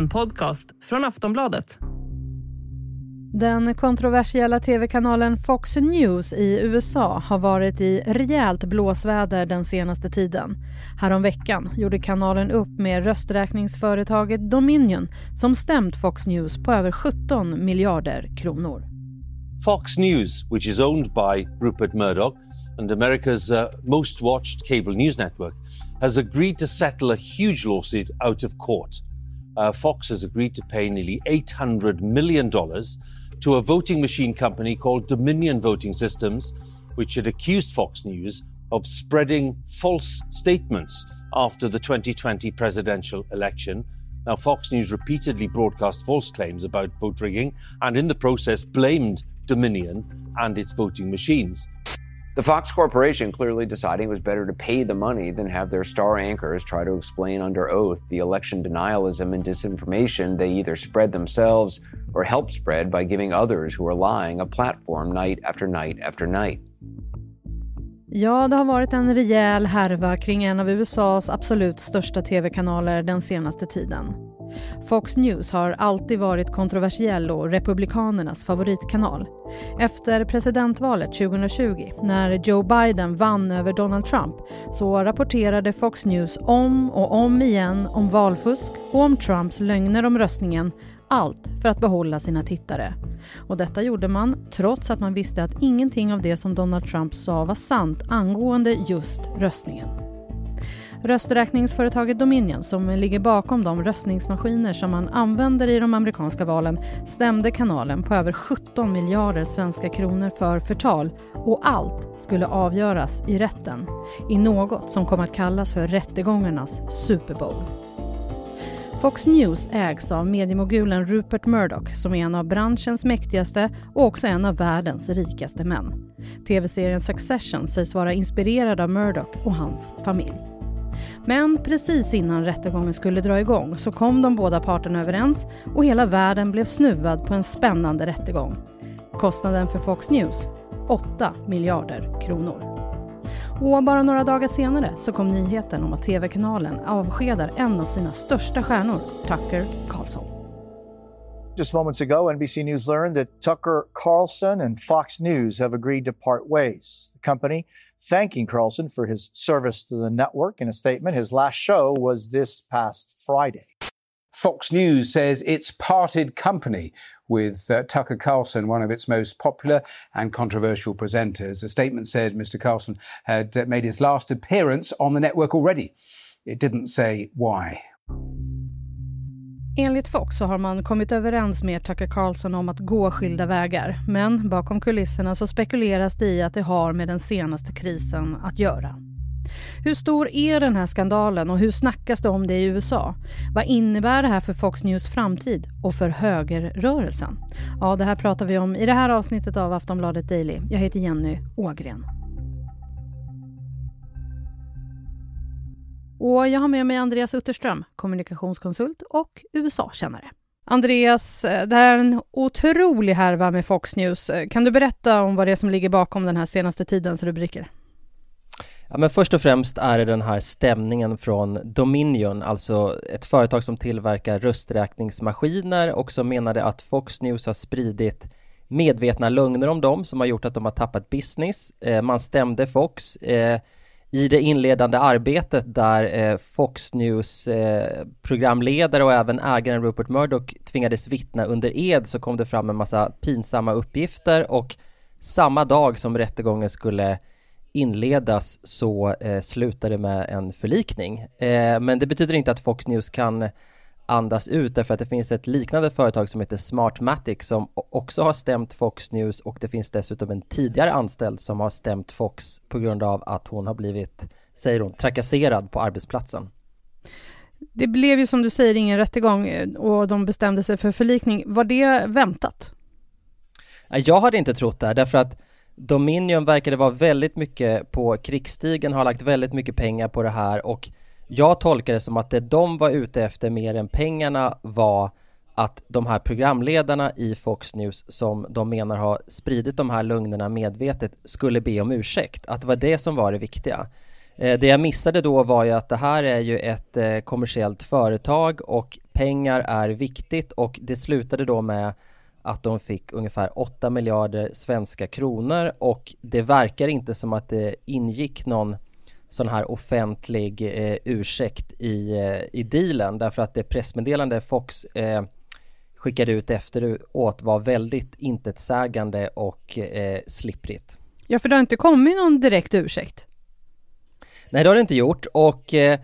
En podcast från Aftonbladet. Den kontroversiella tv-kanalen Fox News i USA har varit i rejält blåsväder den senaste tiden. Häromveckan gjorde kanalen upp med rösträkningsföretaget Dominion som stämt Fox News på över 17 miljarder kronor. Fox News, which is owned by Rupert Murdoch and America's uh, most watched cable news network, has agreed to settle a huge lawsuit out of court. Uh, Fox has agreed to pay nearly $800 million to a voting machine company called Dominion Voting Systems, which had accused Fox News of spreading false statements after the 2020 presidential election. Now, Fox News repeatedly broadcast false claims about vote rigging and, in the process, blamed Dominion and its voting machines. The Fox Corporation clearly deciding it was better to pay the money than have their star anchors try to explain under oath the election denialism and disinformation they either spread themselves or help spread by giving others who are lying a platform night after night after night. Ja, det har varit en rejäl härva kring en av USAs absolut största tv-kanaler den senaste tiden. Fox News har alltid varit kontroversiell och republikanernas favoritkanal. Efter presidentvalet 2020, när Joe Biden vann över Donald Trump, så rapporterade Fox News om och om igen om valfusk och om Trumps lögner om röstningen, allt för att behålla sina tittare. Och detta gjorde man trots att man visste att ingenting av det som Donald Trump sa var sant angående just röstningen. Rösträkningsföretaget Dominion, som ligger bakom de röstningsmaskiner som man använder i de amerikanska valen, stämde kanalen på över 17 miljarder svenska kronor för förtal och allt skulle avgöras i rätten, i något som kom att kallas för rättegångarnas Super Bowl. Fox News ägs av mediemogulen Rupert Murdoch som är en av branschens mäktigaste och också en av världens rikaste män. Tv-serien Succession sägs vara inspirerad av Murdoch och hans familj. Men precis innan rättegången skulle dra igång så kom de båda parterna överens och hela världen blev snuvad på en spännande rättegång. Kostnaden för Fox News? 8 miljarder kronor. Och bara några dagar senare så kom nyheten om att tv-kanalen avskedar en av sina största stjärnor, Tucker Carlson. Just moments ago, NBC News learned that Tucker Carlson and Fox News have agreed to part ways. The company thanking Carlson for his service to the network in a statement. His last show was this past Friday. Fox News says it's parted company with uh, Tucker Carlson, one of its most popular and controversial presenters. A statement said Mr. Carlson had uh, made his last appearance on the network already. It didn't say why. Enligt Fox så har man kommit överens med Tucker Carlson om att gå skilda vägar. Men bakom kulisserna så spekuleras det i att det har med den senaste krisen att göra. Hur stor är den här skandalen och hur snackas det om det i USA? Vad innebär det här för Fox News framtid och för högerrörelsen? Ja, det här pratar vi om i det här avsnittet av Aftonbladet Daily. Jag heter Jenny Ågren. Och jag har med mig Andreas Utterström, kommunikationskonsult och USA-kännare. Andreas, eh, det här är en otrolig härva med Fox News. Eh, kan du berätta om vad det är som ligger bakom den här senaste tidens rubriker? Ja, men först och främst är det den här stämningen från Dominion, alltså ett företag som tillverkar rösträkningsmaskiner och som menade att Fox News har spridit medvetna lögner om dem som har gjort att de har tappat business. Eh, man stämde Fox. Eh, i det inledande arbetet där eh, Fox News eh, programledare och även ägaren Rupert Murdoch tvingades vittna under ed så kom det fram en massa pinsamma uppgifter och samma dag som rättegången skulle inledas så eh, slutade med en förlikning. Eh, men det betyder inte att Fox News kan andas ut därför att det finns ett liknande företag som heter Smartmatic som också har stämt Fox News och det finns dessutom en tidigare anställd som har stämt Fox på grund av att hon har blivit, säger hon, trakasserad på arbetsplatsen. Det blev ju som du säger ingen rättegång eh, och de bestämde sig för förlikning. Var det väntat? Jag hade inte trott det därför att Dominion verkade vara väldigt mycket på krigsstigen, har lagt väldigt mycket pengar på det här och jag tolkar det som att det de var ute efter mer än pengarna var att de här programledarna i Fox News som de menar har spridit de här lögnerna medvetet skulle be om ursäkt. Att det var det som var det viktiga. Eh, det jag missade då var ju att det här är ju ett eh, kommersiellt företag och pengar är viktigt och det slutade då med att de fick ungefär 8 miljarder svenska kronor och det verkar inte som att det ingick någon sån här offentlig eh, ursäkt i, eh, i dealen därför att det pressmeddelande Fox eh, skickade ut efteråt var väldigt intetsägande och eh, slipprigt. Ja, för det har inte kommit någon direkt ursäkt. Nej, det har det inte gjort och eh,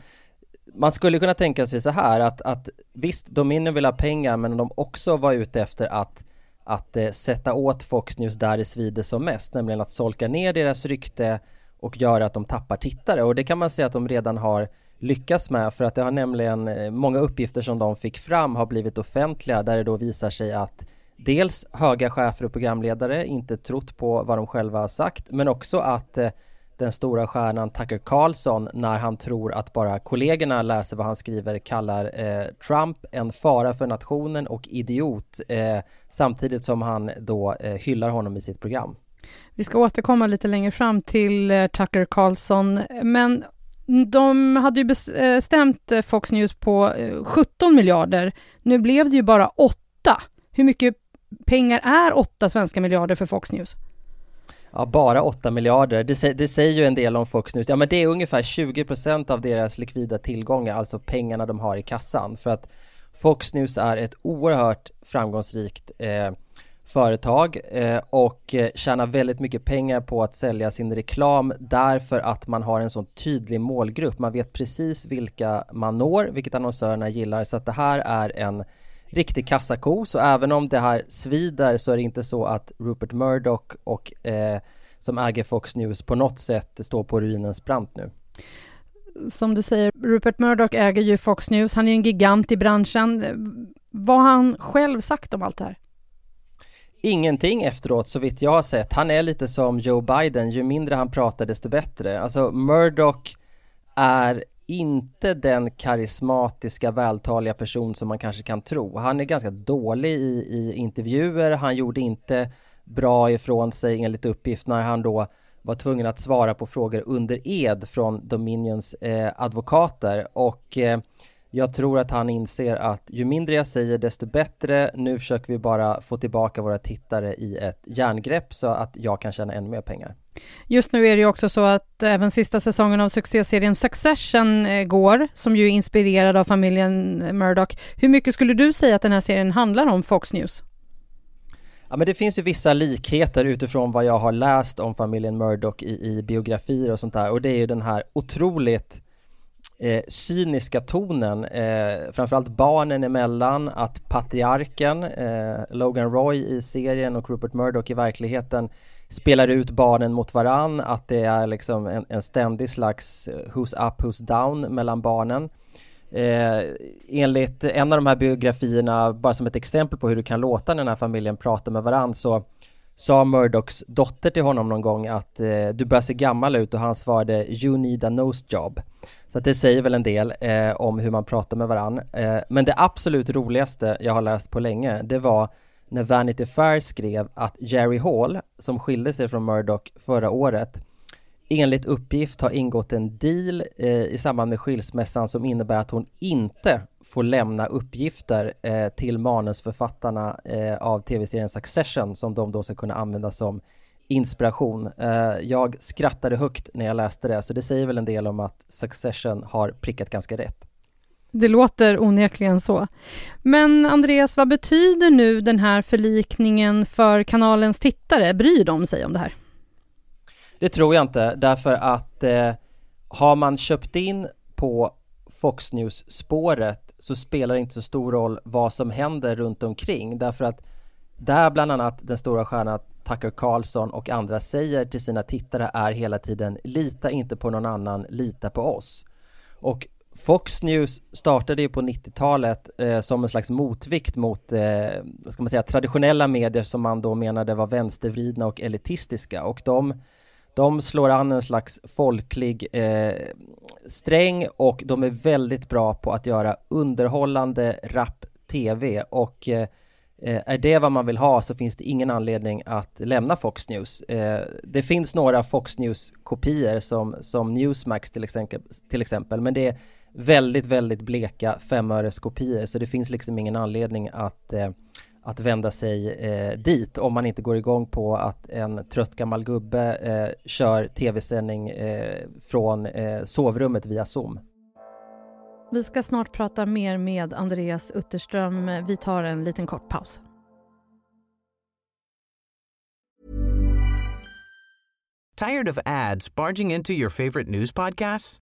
man skulle kunna tänka sig så här att, att visst, Dominion vill ha pengar men de också var ute efter att att eh, sätta åt Fox News där det svider som mest, nämligen att solka ner deras rykte och gör att de tappar tittare och det kan man säga att de redan har lyckats med för att det har nämligen eh, många uppgifter som de fick fram har blivit offentliga där det då visar sig att dels höga chefer och programledare inte trott på vad de själva har sagt men också att eh, den stora stjärnan Tucker Carlson när han tror att bara kollegorna läser vad han skriver kallar eh, Trump en fara för nationen och idiot eh, samtidigt som han då eh, hyllar honom i sitt program. Vi ska återkomma lite längre fram till eh, Tucker Carlson, men de hade ju bestämt eh, eh, Fox News på 17 miljarder. Nu blev det ju bara 8. Hur mycket pengar är 8 svenska miljarder för Fox News? Ja, bara 8 miljarder. Det, det, säger ju en del om Fox News. Ja, men det är ungefär 20 procent av deras likvida tillgångar, alltså pengarna de har i kassan. För att Fox News är ett oerhört framgångsrikt eh, företag eh, och eh, tjänar väldigt mycket pengar på att sälja sin reklam därför att man har en sån tydlig målgrupp. Man vet precis vilka man når, vilket annonsörerna gillar. Så att det här är en riktig kassako. Så även om det här svider så är det inte så att Rupert Murdoch och eh, som äger Fox News på något sätt står på ruinens brant nu. Som du säger, Rupert Murdoch äger ju Fox News. Han är ju en gigant i branschen. Vad har han själv sagt om allt det här? Ingenting efteråt så vitt jag har sett. Han är lite som Joe Biden, ju mindre han pratar desto bättre. Alltså Murdoch är inte den karismatiska, vältaliga person som man kanske kan tro. Han är ganska dålig i, i intervjuer, han gjorde inte bra ifrån sig enligt uppgift när han då var tvungen att svara på frågor under ed från Dominions eh, advokater och eh, jag tror att han inser att ju mindre jag säger desto bättre. Nu försöker vi bara få tillbaka våra tittare i ett järngrepp så att jag kan tjäna ännu mer pengar. Just nu är det ju också så att även sista säsongen av succéserien Succession eh, går, som ju är inspirerad av familjen Murdoch. Hur mycket skulle du säga att den här serien handlar om Fox News? Ja men det finns ju vissa likheter utifrån vad jag har läst om familjen Murdoch i, i biografier och sånt där och det är ju den här otroligt eh, cyniska tonen, eh, framförallt barnen emellan, att patriarken, eh, Logan Roy i serien och Rupert Murdoch i verkligheten spelar ut barnen mot varann, att det är liksom en, en ständig slags eh, who's up, who's down mellan barnen. Eh, enligt en av de här biografierna, bara som ett exempel på hur det kan låta när den här familjen pratar med varann så sa Murdochs dotter till honom någon gång att eh, du börjar se gammal ut och han svarade You need a nose job. Så att det säger väl en del eh, om hur man pratar med varann. Eh, men det absolut roligaste jag har läst på länge, det var när Vanity Fair skrev att Jerry Hall, som skilde sig från Murdoch förra året, enligt uppgift har ingått en deal eh, i samband med skilsmässan som innebär att hon inte får lämna uppgifter eh, till manusförfattarna eh, av tv-serien Succession som de då ska kunna använda som inspiration. Eh, jag skrattade högt när jag läste det, så det säger väl en del om att Succession har prickat ganska rätt. Det låter onekligen så. Men Andreas, vad betyder nu den här förlikningen för kanalens tittare? Bryr de sig om det här? Det tror jag inte, därför att eh, har man köpt in på Fox News-spåret så spelar det inte så stor roll vad som händer runt omkring därför att där bland annat den stora stjärnan Tucker Carlson och andra säger till sina tittare är hela tiden lita inte på någon annan, lita på oss. Och Fox News startade ju på 90-talet eh, som en slags motvikt mot, eh, vad ska man säga, traditionella medier som man då menade var vänstervridna och elitistiska och de de slår an en slags folklig eh, sträng och de är väldigt bra på att göra underhållande rap TV och eh, eh, är det vad man vill ha så finns det ingen anledning att lämna Fox News. Eh, det finns några Fox News-kopior som, som Newsmax till exempel, till exempel, men det är väldigt, väldigt bleka femöreskopior så det finns liksom ingen anledning att eh, att vända sig eh, dit om man inte går igång på att en trött gammal gubbe eh, kör tv-sändning eh, från eh, sovrummet via Zoom. Vi ska snart prata mer med Andreas Utterström. Vi tar en liten kort paus. Tired of ads barging into your favorite news podcasts?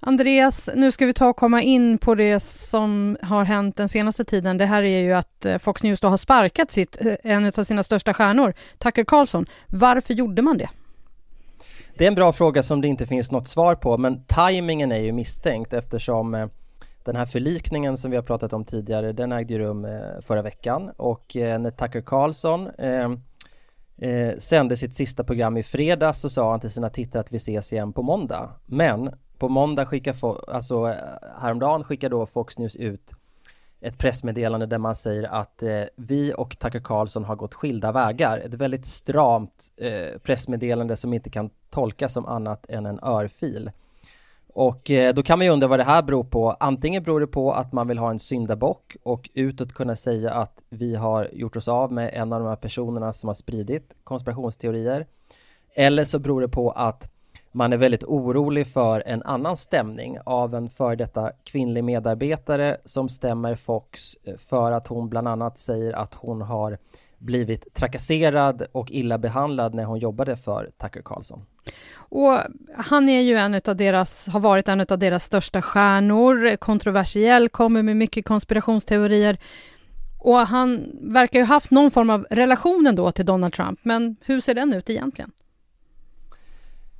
Andreas, nu ska vi ta och komma in på det som har hänt den senaste tiden. Det här är ju att eh, Fox News då har sparkat sitt, eh, en av sina största stjärnor, Tucker Carlson. Varför gjorde man det? Det är en bra fråga som det inte finns något svar på, men tajmingen är ju misstänkt eftersom eh, den här förlikningen som vi har pratat om tidigare, den ägde rum förra veckan och när Tucker Carlson eh, eh, sände sitt sista program i fredags så sa han till sina tittare att vi ses igen på måndag. Men på måndag skickar, alltså eh, häromdagen skickar då Fox News ut ett pressmeddelande där man säger att eh, vi och Tucker Carlson har gått skilda vägar. Ett väldigt stramt eh, pressmeddelande som inte kan tolkas som annat än en örfil. Och eh, då kan man ju undra vad det här beror på. Antingen beror det på att man vill ha en syndabock och utåt kunna säga att vi har gjort oss av med en av de här personerna som har spridit konspirationsteorier. Eller så beror det på att man är väldigt orolig för en annan stämning av en före detta kvinnlig medarbetare som stämmer Fox eh, för att hon bland annat säger att hon har blivit trakasserad och illa behandlad när hon jobbade för Tucker Carlson. Och han är ju en av deras, har varit en av deras största stjärnor, kontroversiell, kommer med mycket konspirationsteorier. Och han verkar ju haft någon form av relation ändå till Donald Trump, men hur ser den ut egentligen?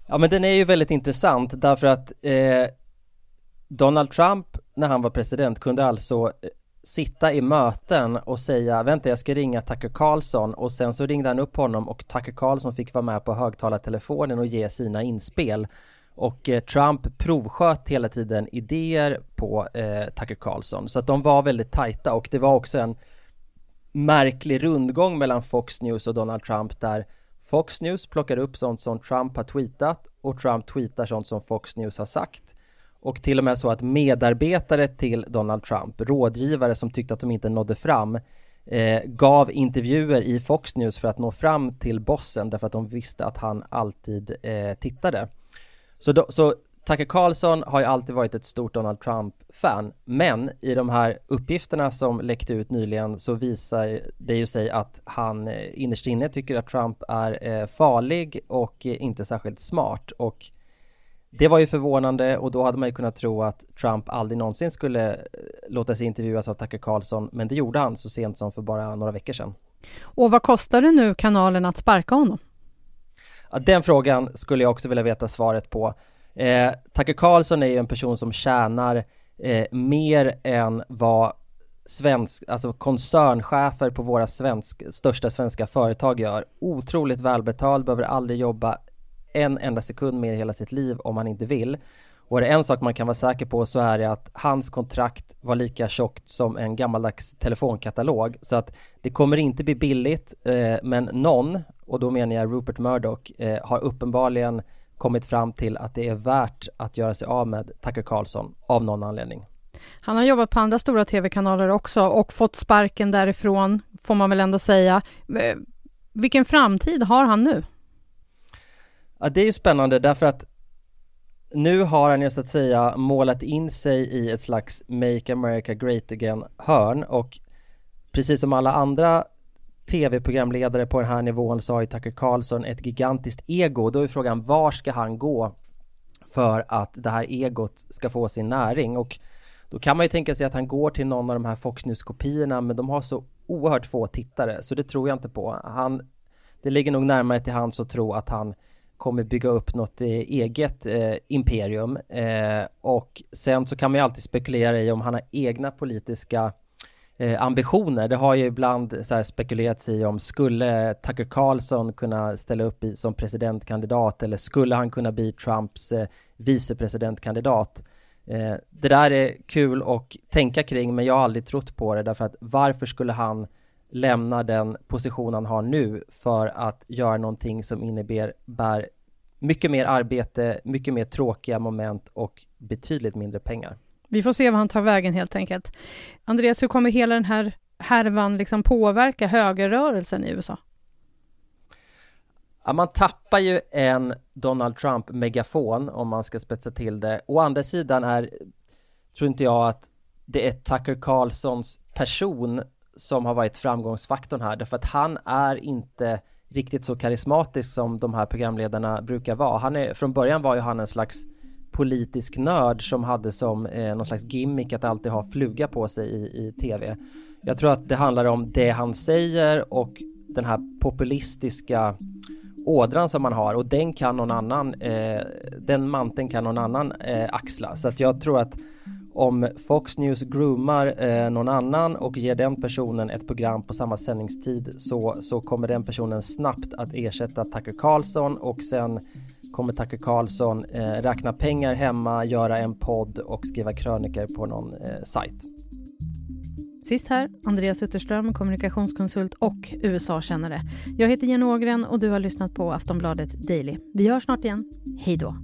Ja men den är ju väldigt intressant därför att eh, Donald Trump när han var president kunde alltså eh, sitta i möten och säga vänta jag ska ringa Tucker Carlson. Och sen så ringde han upp honom och Tucker Carlson fick vara med på högtalartelefonen och ge sina inspel. Och eh, Trump provsköt hela tiden idéer på eh, Tucker Carlson. Så att de var väldigt tajta och det var också en märklig rundgång mellan Fox News och Donald Trump där Fox News plockar upp sånt som Trump har tweetat och Trump tweetar sånt som Fox News har sagt. Och till och med så att medarbetare till Donald Trump, rådgivare som tyckte att de inte nådde fram, eh, gav intervjuer i Fox News för att nå fram till bossen därför att de visste att han alltid eh, tittade. Så, då, så Tucker Carlson har ju alltid varit ett stort Donald Trump-fan, men i de här uppgifterna som läckte ut nyligen så visar det ju sig att han eh, innerst inne tycker att Trump är eh, farlig och inte särskilt smart och det var ju förvånande och då hade man ju kunnat tro att Trump aldrig någonsin skulle eh, låta sig intervjuas av Tucker Carlson, men det gjorde han så sent som för bara några veckor sedan. Och vad kostar det nu kanalen att sparka honom? Ja, den frågan skulle jag också vilja veta svaret på. Eh, Tucker Carlson är ju en person som tjänar eh, mer än vad svensk, alltså koncernchefer på våra svensk, största svenska företag gör. Otroligt välbetald, behöver aldrig jobba en enda sekund mer i hela sitt liv om han inte vill. Och är det en sak man kan vara säker på så är det att hans kontrakt var lika tjockt som en gammaldags telefonkatalog. Så att det kommer inte bli billigt, eh, men någon, och då menar jag Rupert Murdoch, eh, har uppenbarligen kommit fram till att det är värt att göra sig av med Tucker Carlson av någon anledning. Han har jobbat på andra stora tv-kanaler också och fått sparken därifrån, får man väl ändå säga. Vilken framtid har han nu? Ja, det är ju spännande därför att nu har han ju så att säga målat in sig i ett slags Make America Great Again hörn och precis som alla andra tv-programledare på den här nivån så har ju Tucker Carlson ett gigantiskt ego. Då är frågan var ska han gå för att det här egot ska få sin näring? Och då kan man ju tänka sig att han går till någon av de här Fox News-kopiorna men de har så oerhört få tittare så det tror jag inte på. Han, det ligger nog närmare till hands att tro att han kommer bygga upp något eh, eget eh, imperium eh, och sen så kan man ju alltid spekulera i om han har egna politiska eh, ambitioner. Det har ju ibland så här spekulerats i om skulle Tucker Carlson kunna ställa upp i, som presidentkandidat eller skulle han kunna bli Trumps eh, vicepresidentkandidat? Eh, det där är kul att tänka kring men jag har aldrig trott på det därför att varför skulle han lämna den position han har nu för att göra någonting som innebär mycket mer arbete, mycket mer tråkiga moment och betydligt mindre pengar. Vi får se vad han tar vägen helt enkelt. Andreas, hur kommer hela den här härvan liksom påverka högerrörelsen i USA? Ja, man tappar ju en Donald Trump-megafon om man ska spetsa till det. Å andra sidan är, tror inte jag att det är Tucker Carlsons person som har varit framgångsfaktorn här, därför att han är inte riktigt så karismatisk som de här programledarna brukar vara. Han är, från början var ju han en slags politisk nörd som hade som eh, någon slags gimmick att alltid ha fluga på sig i, i tv. Jag tror att det handlar om det han säger och den här populistiska ådran som man har och den kan någon annan, eh, den manteln kan någon annan eh, axla. Så att jag tror att om Fox News groomar eh, någon annan och ger den personen ett program på samma sändningstid så, så kommer den personen snabbt att ersätta Tucker Carlson och sen kommer Tucker Carlson eh, räkna pengar hemma, göra en podd och skriva kröniker på någon eh, sajt. Sist här, Andreas Utterström, kommunikationskonsult och USA-kännare. Jag heter Jenny Ågren och du har lyssnat på Aftonbladet Daily. Vi hörs snart igen. Hej då!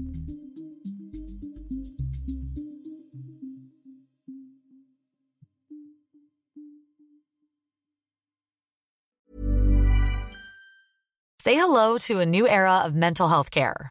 Say hello to a new era of mental health care.